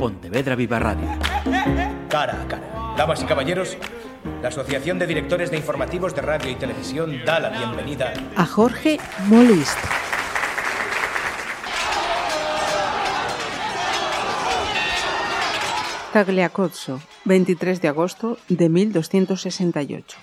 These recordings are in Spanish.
Pontevedra Viva Radio. Cara a cara. Damas y caballeros, la Asociación de Directores de Informativos de Radio y Televisión da la bienvenida a Jorge Molist. Tagliacozzo, 23 de agosto de 1268.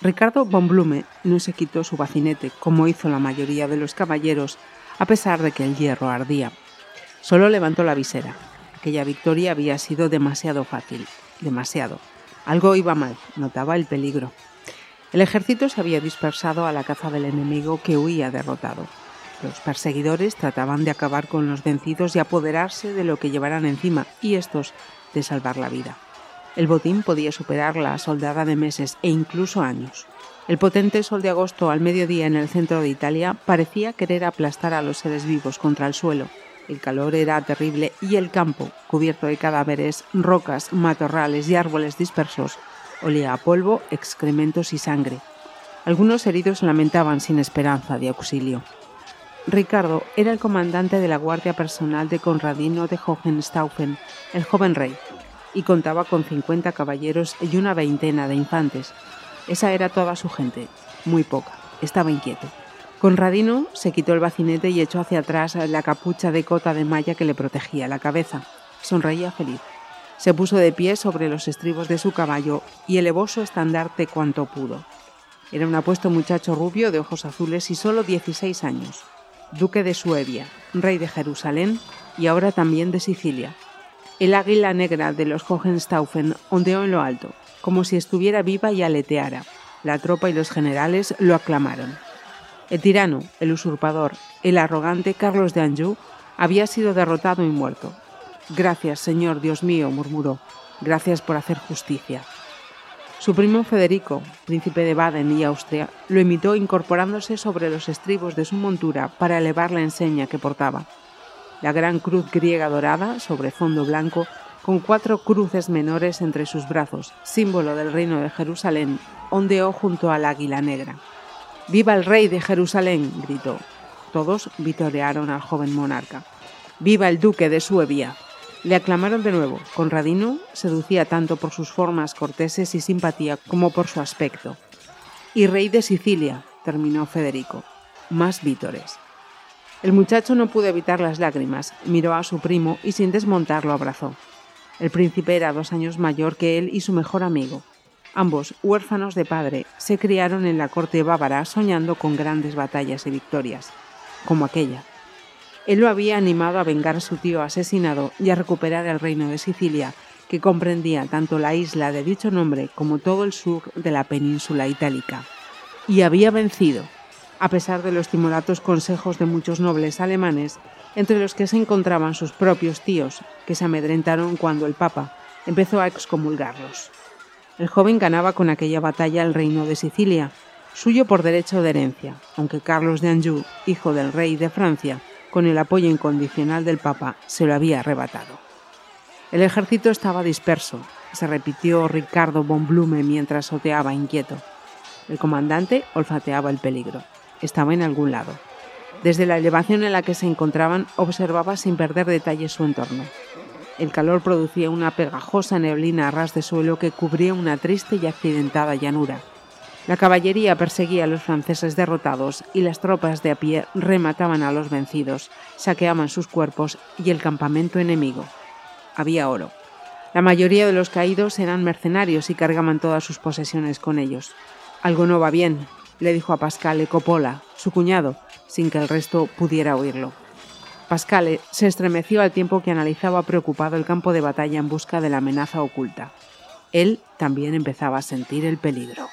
Ricardo von Blume no se quitó su bacinete como hizo la mayoría de los caballeros, a pesar de que el hierro ardía. Solo levantó la visera. Aquella victoria había sido demasiado fácil, demasiado. Algo iba mal, notaba el peligro. El ejército se había dispersado a la caza del enemigo que huía derrotado. Los perseguidores trataban de acabar con los vencidos y apoderarse de lo que llevaran encima, y estos de salvar la vida. El botín podía superar la soldada de meses e incluso años. El potente sol de agosto al mediodía en el centro de Italia parecía querer aplastar a los seres vivos contra el suelo. El calor era terrible y el campo, cubierto de cadáveres, rocas, matorrales y árboles dispersos, olía a polvo, excrementos y sangre. Algunos heridos lamentaban sin esperanza de auxilio. Ricardo era el comandante de la guardia personal de Conradino de Hohenstaufen, el joven rey, y contaba con 50 caballeros y una veintena de infantes. Esa era toda su gente, muy poca, estaba inquieto. Conradino se quitó el bacinete y echó hacia atrás la capucha de cota de malla que le protegía la cabeza. Sonreía feliz. Se puso de pie sobre los estribos de su caballo y elevó su estandarte cuanto pudo. Era un apuesto muchacho rubio de ojos azules y solo 16 años. Duque de Suevia, rey de Jerusalén y ahora también de Sicilia. El águila negra de los Hohenstaufen ondeó en lo alto, como si estuviera viva y aleteara. La tropa y los generales lo aclamaron. El tirano, el usurpador, el arrogante Carlos de Anjou había sido derrotado y muerto. Gracias, Señor Dios mío, murmuró. Gracias por hacer justicia. Su primo Federico, príncipe de Baden y Austria, lo imitó incorporándose sobre los estribos de su montura para elevar la enseña que portaba la gran cruz griega dorada sobre fondo blanco, con cuatro cruces menores entre sus brazos, símbolo del reino de Jerusalén, ondeó junto al águila negra. ¡Viva el rey de Jerusalén! gritó. Todos vitorearon al joven monarca. ¡Viva el duque de Suevia! Le aclamaron de nuevo. Conradino seducía tanto por sus formas corteses y simpatía como por su aspecto. Y rey de Sicilia, terminó Federico. Más vítores. El muchacho no pudo evitar las lágrimas, miró a su primo y sin desmontar lo abrazó. El príncipe era dos años mayor que él y su mejor amigo. Ambos, huérfanos de padre, se criaron en la corte bávara soñando con grandes batallas y victorias, como aquella. Él lo había animado a vengar a su tío asesinado y a recuperar el reino de Sicilia, que comprendía tanto la isla de dicho nombre como todo el sur de la península itálica. Y había vencido a pesar de los timoratos consejos de muchos nobles alemanes, entre los que se encontraban sus propios tíos, que se amedrentaron cuando el Papa empezó a excomulgarlos. El joven ganaba con aquella batalla el reino de Sicilia, suyo por derecho de herencia, aunque Carlos de Anjou, hijo del rey de Francia, con el apoyo incondicional del Papa, se lo había arrebatado. El ejército estaba disperso, se repitió Ricardo von Blume mientras oteaba inquieto. El comandante olfateaba el peligro estaba en algún lado. Desde la elevación en la que se encontraban observaba sin perder detalle su entorno. El calor producía una pegajosa neblina a ras de suelo que cubría una triste y accidentada llanura. La caballería perseguía a los franceses derrotados y las tropas de a pie remataban a los vencidos, saqueaban sus cuerpos y el campamento enemigo. Había oro. La mayoría de los caídos eran mercenarios y cargaban todas sus posesiones con ellos. Algo no va bien, le dijo a Pascale Coppola, su cuñado, sin que el resto pudiera oírlo. Pascale se estremeció al tiempo que analizaba preocupado el campo de batalla en busca de la amenaza oculta. Él también empezaba a sentir el peligro.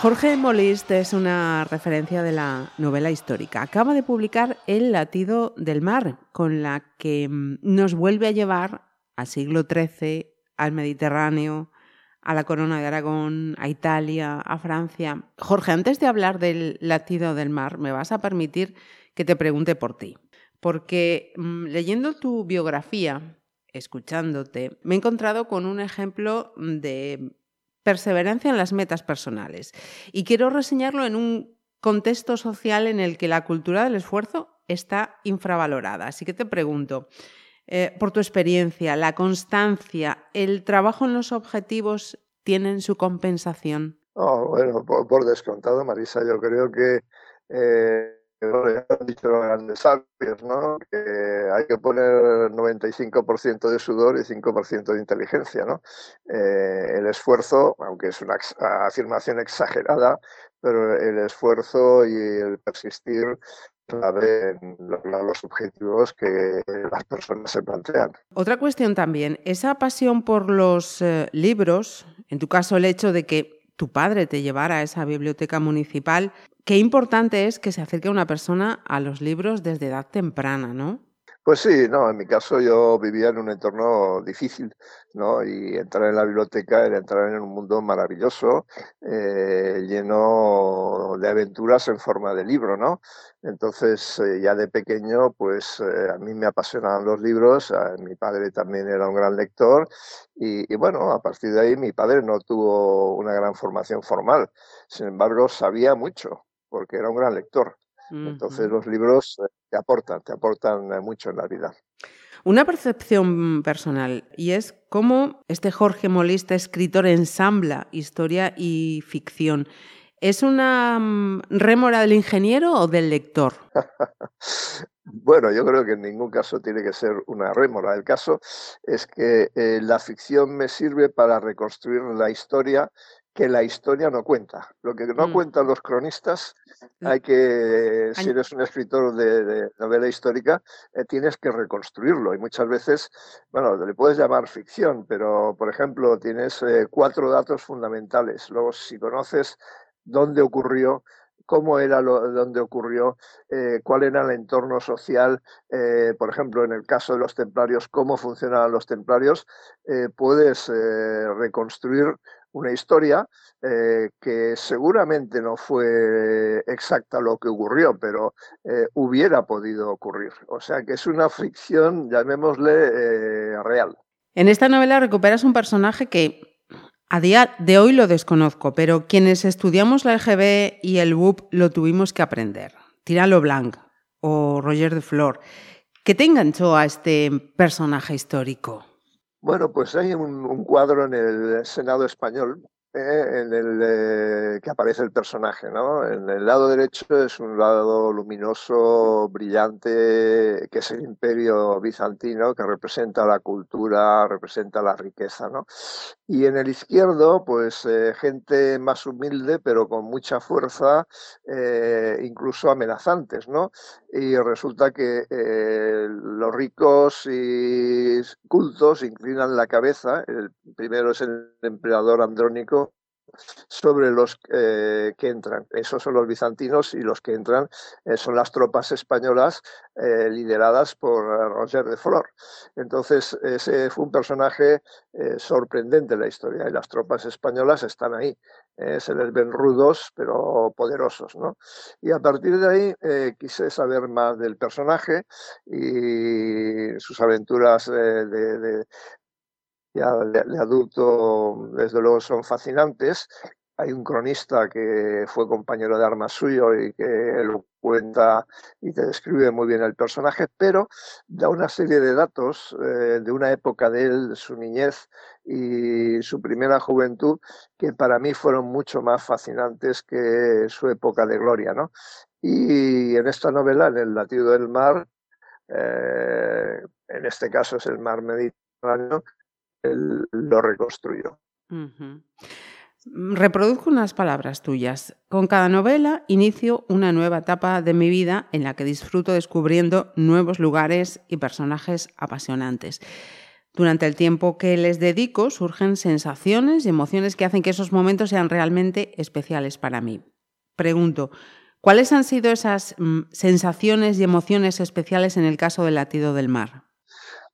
Jorge Molist es una referencia de la novela histórica. Acaba de publicar El latido del mar, con la que mm, nos vuelve a llevar al siglo XIII, al Mediterráneo, a la Corona de Aragón, a Italia, a Francia. Jorge, antes de hablar del latido del mar, me vas a permitir que te pregunte por ti. Porque mm, leyendo tu biografía, escuchándote, me he encontrado con un ejemplo de perseverancia en las metas personales. Y quiero reseñarlo en un contexto social en el que la cultura del esfuerzo está infravalorada. Así que te pregunto, eh, por tu experiencia, la constancia, el trabajo en los objetivos tienen su compensación. Oh, bueno, por, descontado, Marisa, yo creo que eh, ya han dicho los grandes sabios, ¿no? Hay que poner 95% de sudor y 5% de inteligencia, ¿no? Eh, el esfuerzo, aunque es una afirmación exagerada, pero el esfuerzo y el persistir en lograr los objetivos que las personas se plantean. Otra cuestión también, esa pasión por los eh, libros, en tu caso el hecho de que tu padre te llevara a esa biblioteca municipal, qué importante es que se acerque una persona a los libros desde edad temprana, ¿no? Pues sí, no, en mi caso yo vivía en un entorno difícil, ¿no? Y entrar en la biblioteca era entrar en un mundo maravilloso, eh, lleno de aventuras en forma de libro, ¿no? Entonces, eh, ya de pequeño, pues eh, a mí me apasionaban los libros, mi padre también era un gran lector y, y, bueno, a partir de ahí mi padre no tuvo una gran formación formal, sin embargo sabía mucho porque era un gran lector. Entonces los libros eh, te aportan, te aportan mucho en la vida. Una percepción personal, y es cómo este Jorge Molista, escritor, ensambla historia y ficción. ¿Es una mm, rémora del ingeniero o del lector? bueno, yo creo que en ningún caso tiene que ser una rémora. El caso es que eh, la ficción me sirve para reconstruir la historia que la historia no cuenta. Lo que no mm. cuentan los cronistas, mm. hay que, si eres un escritor de, novela histórica, eh, tienes que reconstruirlo. Y muchas veces, bueno, le puedes llamar ficción, pero, por ejemplo, tienes eh, cuatro datos fundamentales. Luego, si conoces dónde ocurrió, cómo era lo, dónde ocurrió, eh, cuál era el entorno social, por ejemplo, en el caso de los templarios, cómo funcionaban los templarios, puedes reconstruir una historia eh, que seguramente no fue exacta lo que ocurrió, pero eh, hubiera podido ocurrir. O sea que es una ficción, llamémosle, eh, real. En esta novela recuperas un personaje que a día de hoy lo desconozco, pero quienes estudiamos la LGB y el WUP lo tuvimos que aprender. Tiralo Blanc o Roger de Flor. ¿Qué te enganchó a este personaje histórico? Bueno, pues hay un, cuadro en el Senado español eh, en el eh, que aparece el personaje, ¿no? En el lado derecho es un lado luminoso, brillante, que es el imperio bizantino, que representa la cultura, representa la riqueza, ¿no? Y en el izquierdo, pues eh, gente más humilde, pero con mucha fuerza, incluso amenazantes, ¿no? Y resulta que los ricos y cultos inclinan la cabeza, el primero es el emperador Andrónico, sobre los eh, que entran. Esos son los bizantinos y los que entran eh, son las tropas españolas eh, lideradas por Roger de Flor. Entonces, ese fue un personaje sorprendente en la historia y las tropas españolas están ahí. se les ven rudos, pero poderosos. ¿no? Y a partir de ahí quise saber más del personaje y sus aventuras de, ya de, adulto, desde luego son fascinantes. Hay un cronista que fue compañero de armas suyo y que lo cuenta y te describe muy bien el personaje, pero da una serie de datos eh, de una época de él, su niñez y su primera juventud, que para mí fueron mucho más fascinantes que su época de gloria. ¿no? Y en esta novela, en El latido del mar, eh, en este caso es el mar Mediterráneo, lo reconstruyó. Reproduzco unas palabras tuyas. Con cada novela inicio una nueva etapa de mi vida en la que disfruto descubriendo nuevos lugares y personajes apasionantes. Durante el tiempo que les dedico surgen sensaciones y emociones que hacen que esos momentos sean realmente especiales para mí. Pregunto, ¿cuáles han sido esas mm, sensaciones y emociones especiales en el caso del latido del mar?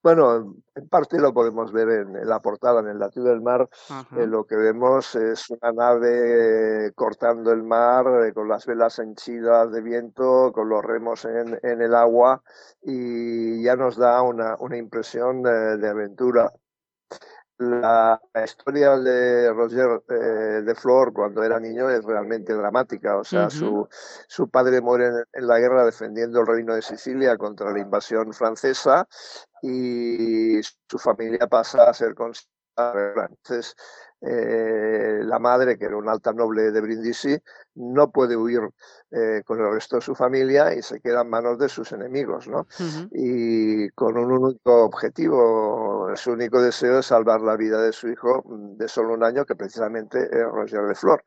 Bueno, en parte lo podemos ver en, la portada, en el latido del mar. Eh, lo que vemos es una nave cortando el mar eh, con las velas henchidas de viento, con los remos en, el agua y ya nos da una, impresión de, aventura. La, historia de Roger eh, de Flor cuando era niño es realmente dramática. O sea, su, su, padre muere en, la guerra defendiendo el reino de Sicilia contra la invasión francesa y su familia pasa a ser. Entonces, eh, la madre, que era una alta noble de Brindisi, no puede huir eh, con el resto de su familia y se queda en manos de sus enemigos, ¿no? Y con un único objetivo, su único deseo es salvar la vida de su hijo de solo un año, que precisamente es Roger de Flor.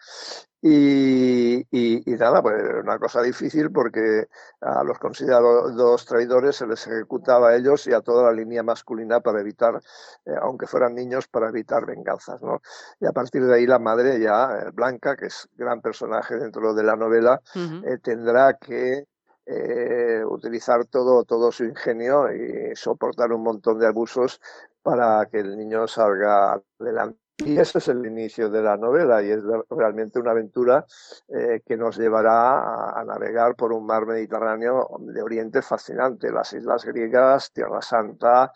Y, nada, pues una cosa difícil porque a los considerados traidores se les ejecutaba a ellos y a toda la línea masculina para evitar, eh, aunque fueran niños, para evitar venganzas. ¿no? Y a partir de ahí la madre ya, eh, Blanca, que es gran personaje dentro de la novela, eh, tendrá que utilizar todo, todo su ingenio y soportar un montón de abusos para que el niño salga adelante. Y ese es el inicio de la novela y es realmente una aventura eh, que nos llevará a, navegar por un mar Mediterráneo de Oriente fascinante, las islas griegas, Tierra Santa,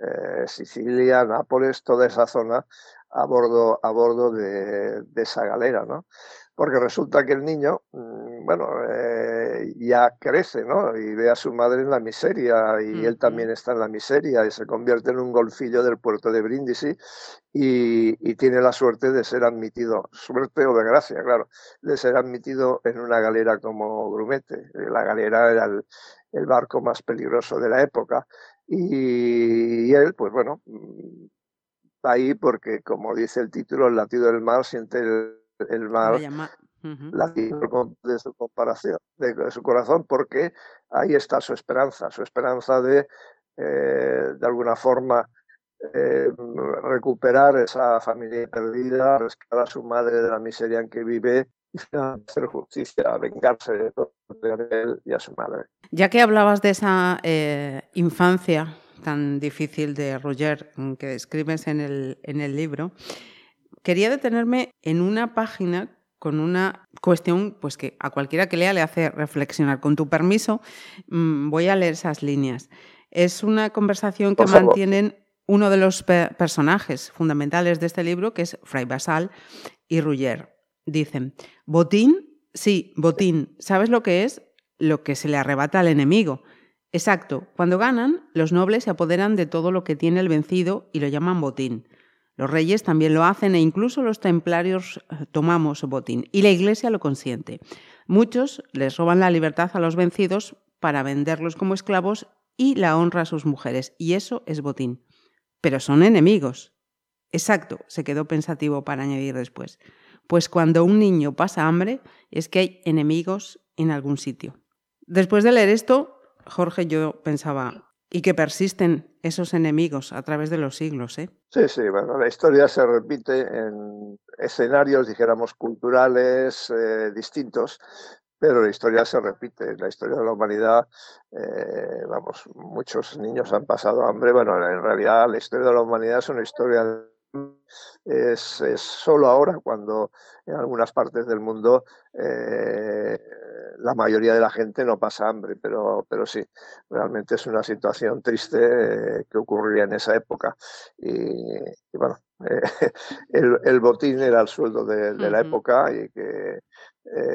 eh, Sicilia, Nápoles, toda esa zona a bordo, a bordo de, de esa galera. ¿no? porque resulta que el niño, mm, bueno, eh, ya crece, ¿no? Y ve a su madre en la miseria y él también está en la miseria y se convierte en un golfillo del puerto de Brindisi y, tiene la suerte de ser admitido, suerte o desgracia, claro, de ser admitido en una galera como Grumete. La galera era el, barco más peligroso de la época y, y él, pues bueno, mm, ahí porque, como dice el título, el latido del mar siente el el mar de su comparación, de, su corazón, porque ahí está su esperanza, su esperanza de, eh, de alguna forma, eh, recuperar esa familia perdida, rescatar a su madre de la miseria en que vive y hacer justicia, vengarse de todo de él y a su madre. Ya que hablabas de esa eh, infancia tan difícil de Roger que describes en el, en el libro, quería detenerme en una página con una cuestión pues que a cualquiera que lea le hace reflexionar. Con tu permiso, mm, voy a leer esas líneas. Es una conversación que mantienen uno de los personajes fundamentales de este libro, que es Fray Basal y Rugger. Dicen, botín, sí, botín, ¿sabes lo que es? Lo que se le arrebata al enemigo. Exacto, cuando ganan, los nobles se apoderan de todo lo que tiene el vencido y lo llaman botín. Los reyes también lo hacen e incluso los templarios eh, tomamos botín y la Iglesia lo consiente. Muchos les roban la libertad a los vencidos para venderlos como esclavos y la honra a sus mujeres, y eso es botín. Pero son enemigos. Exacto, se quedó pensativo para añadir después. Pues cuando un niño pasa hambre es que hay enemigos en algún sitio. Después de leer esto, Jorge, yo pensaba, y que persisten esos enemigos a través de los siglos. ¿eh? Sí, sí, bueno, la historia se repite en escenarios, dijéramos, culturales eh, distintos, pero la historia se repite. La historia de la humanidad, eh, vamos, muchos niños han pasado hambre. Bueno, en realidad la historia de la humanidad es una historia es, es, solo ahora cuando en algunas partes del mundo eh, la mayoría de la gente no pasa hambre, pero, pero sí, realmente es una situación triste eh, que ocurría en esa época. Y, bueno, eh, el, el, botín era el sueldo de, la época y que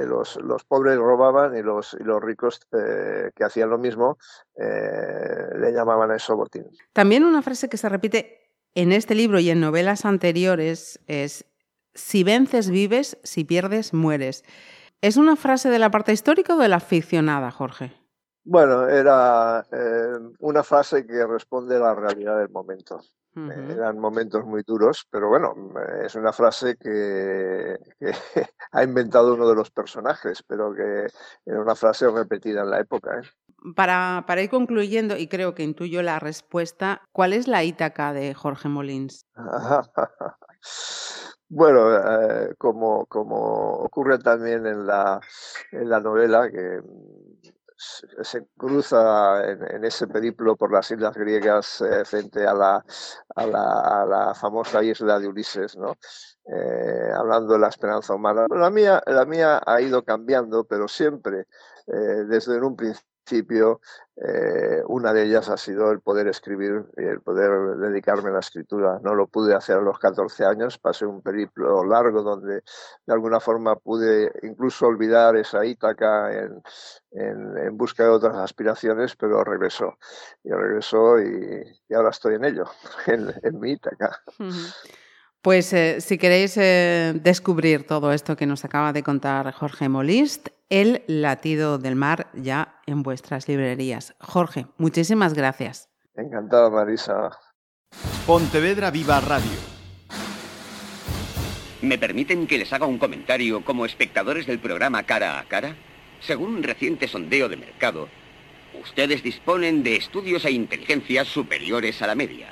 los, los, pobres robaban y los, y los ricos que hacían lo mismo le llamaban a eso botín. También una frase que se repite en este libro y en novelas anteriores es, si vences vives, si pierdes mueres. ¿Es una frase de la parte histórica o de la ficcionada, Jorge? Bueno, era eh, una frase que responde a la realidad del momento. eran momentos muy duros, pero bueno, es una frase que, ha inventado uno de los personajes, pero que era una frase repetida en la época. ¿eh? Para, para, ir concluyendo, y creo que intuyo la respuesta, ¿cuál es la Ítaca de Jorge Molins? bueno, como, como ocurre también en la, en la novela, que se cruza en, ese periplo por las islas griegas eh, frente a la, a, la, a la, famosa isla de Ulises, ¿no? Eh, hablando de la esperanza humana. La mía, la mía ha ido cambiando, pero siempre desde un principio principio, eh, una de ellas ha sido el poder escribir y el poder dedicarme a la escritura. No lo pude hacer a los 14 años, pasé un periplo largo donde de alguna forma pude incluso olvidar esa Ítaca en, busca de otras aspiraciones, pero regresó. Y regresó y, ahora estoy en ello, en, mi Ítaca. Pues eh, si queréis eh, descubrir todo esto que nos acaba de contar Jorge Molist, El latido del mar ya en vuestras librerías. Jorge, muchísimas gracias. Encantado, Marisa. Pontevedra Viva Radio. ¿Me permiten que les haga un comentario como espectadores del programa Cara a Cara? Según un reciente sondeo de mercado, ustedes disponen de estudios e inteligencias superiores a la media.